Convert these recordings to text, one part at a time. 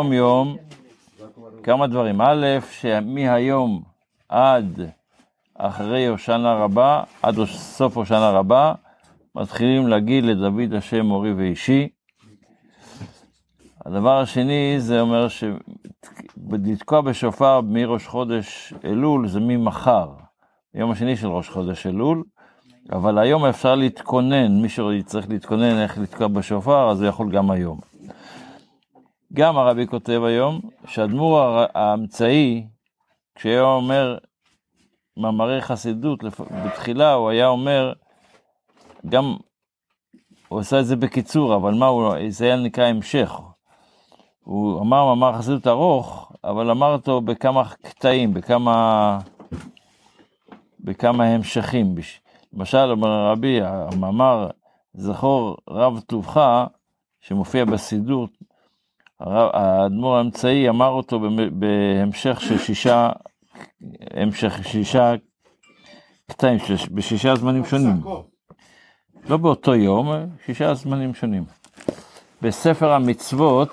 יום יום כמה דברים. א', שמהיום עד אחרי הושענא רבה, עד סוף הושענא רבה, מתחילים להגיד לדוד השם מורי ואישי. הדבר השני זה אומר שלתקוע בשופר מראש חודש אלול זה ממחר, יום השני של ראש חודש אלול, אבל היום אפשר להתכונן, מי שצריך להתכונן איך לתקוע בשופר, אז הוא יכול גם היום. גם הרבי כותב היום שהאדמו"ר האמצעי, כשהיה אומר מאמרי חסידות, בתחילה הוא היה אומר, גם, הוא עשה את זה בקיצור, אבל מה הוא, זה היה נקרא המשך. הוא אמר מאמר חסידות ארוך, אבל אמר אותו בכמה קטעים, בכמה, בכמה המשכים. למשל, אומר הרבי, המאמר זכור רב טובך, שמופיע בסידור, האדמו"ר האמצעי אמר אותו בהמשך של שישה, המשך שישה קטעים, בשישה זמנים שונים. לא באותו יום, שישה זמנים שונים. בספר המצוות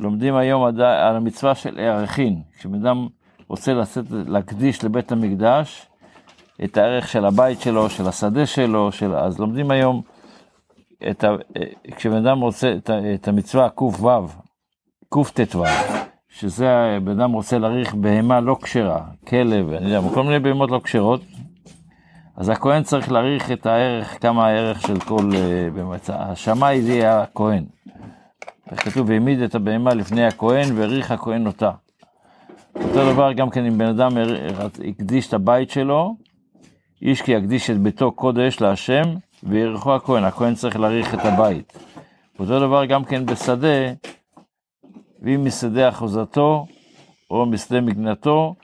לומדים היום על המצווה של ערכין, כשבן אדם רוצה לצאת, להקדיש לבית המקדש את הערך של הבית שלו, של השדה שלו, של... אז לומדים היום את ה... כשבן אדם רוצה את, ה... את המצווה ק"ו, קט"ו, שזה בן אדם רוצה להעריך בהמה לא כשרה, כלב, אני יודע, כל מיני בהמות לא כשרות, אז הכהן צריך להעריך את הערך, כמה הערך של כל אה, במצע. השמאי זה יהיה הכהן. כתוב, והעמיד את הבהמה לפני הכהן, והעריך הכהן אותה. אותו דבר גם כן אם בן אדם הקדיש את הבית שלו, איש כי יקדיש את ביתו קודש להשם, וירחו הכהן, הכהן צריך להעריך את הבית. אותו דבר גם כן בשדה, ואם משדה אחוזתו, או משדה מגנתו,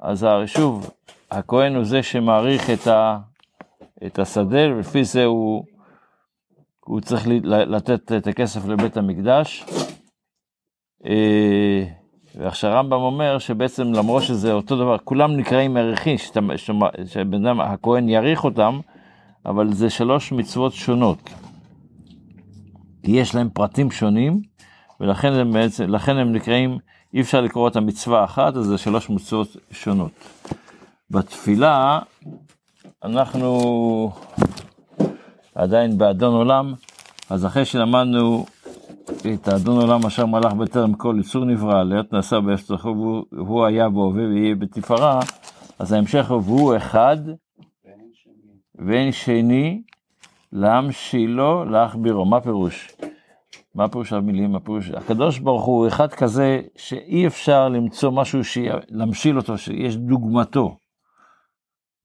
אז שוב, הכהן הוא זה שמעריך את, ה, את השדה, ולפי זה הוא, הוא צריך לתת את הכסף לבית המקדש. אה, ועכשיו הרמב"ם אומר שבעצם למרות שזה אותו דבר, כולם נקראים עריכים, שבן אדם, הכהן יעריך אותם, אבל זה שלוש מצוות שונות. כי יש להם פרטים שונים, ולכן הם, בעצם, הם נקראים, אי אפשר לקרוא את המצווה אחת, אז זה שלוש מצוות שונות. בתפילה, אנחנו עדיין באדון עולם, אז אחרי שלמדנו את האדון עולם אשר מלך בטרם כל יצור נברא, לעת נעשה בהפצחו, והוא היה בהווה ויהיה בתפארה, אז ההמשך הוא, והוא אחד, ואין שני, להמשילו, להכבירו. מה פירוש? מה פירוש המילים? מה פירוש? הקדוש ברוך הוא אחד כזה שאי אפשר למצוא משהו, ש... להמשיל אותו, שיש דוגמתו,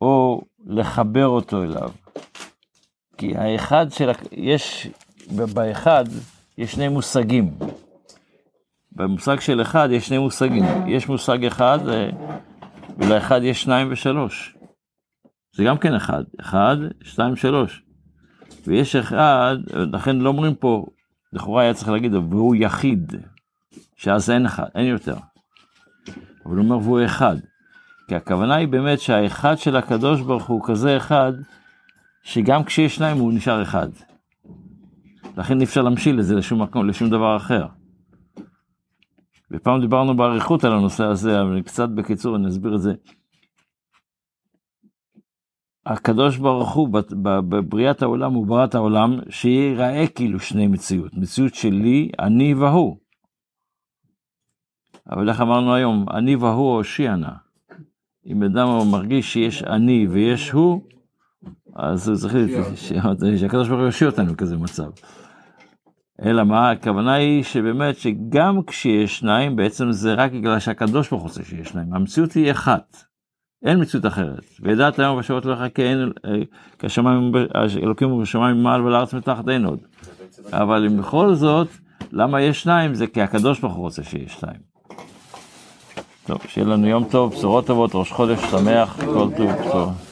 או לחבר אותו אליו. כי האחד של, יש, באחד יש שני מושגים. במושג של אחד יש שני מושגים. יש מושג אחד, אה, ולאחד יש שניים ושלוש. זה גם כן אחד, אחד, שתיים, שלוש. ויש אחד, לכן לא אומרים פה, לכאורה היה צריך להגיד, והוא יחיד, שאז אין אחד, אין יותר. אבל הוא אומר, והוא אחד. כי הכוונה היא באמת שהאחד של הקדוש ברוך הוא כזה אחד, שגם כשיש שניים הוא נשאר אחד. לכן אי אפשר להמשיל את זה לשום מקום, לשום דבר אחר. ופעם דיברנו באריכות על הנושא הזה, אבל קצת בקיצור אני אסביר את זה. הקדוש ברוך הוא בבריאת העולם הוא ברא את העולם שיראה כאילו שני מציאות, מציאות שלי, אני והוא. אבל איך אמרנו היום, אני והוא הושיענה. אם אדם מרגיש שיש אני ויש הוא, אז הוא צריך שהקדוש ברוך הוא יושיע אותנו כזה מצב. אלא מה, הכוונה היא שבאמת שגם כשיש שניים, בעצם זה רק בגלל שהקדוש ברוך הוא רוצה שיש שניים. המציאות היא אחת. אין מציאות אחרת. וידעת היום בשעות כי אין, כשמיים, אלוקים בשמיים ממעל ולארץ מתחת אין עוד. אבל אם בכל זאת, למה יש שניים? זה כי הקדוש ברוך הוא רוצה שיש שניים. טוב, שיהיה לנו יום טוב, בשורות טובות, ראש חודש שמח, כל טוב, בשורות.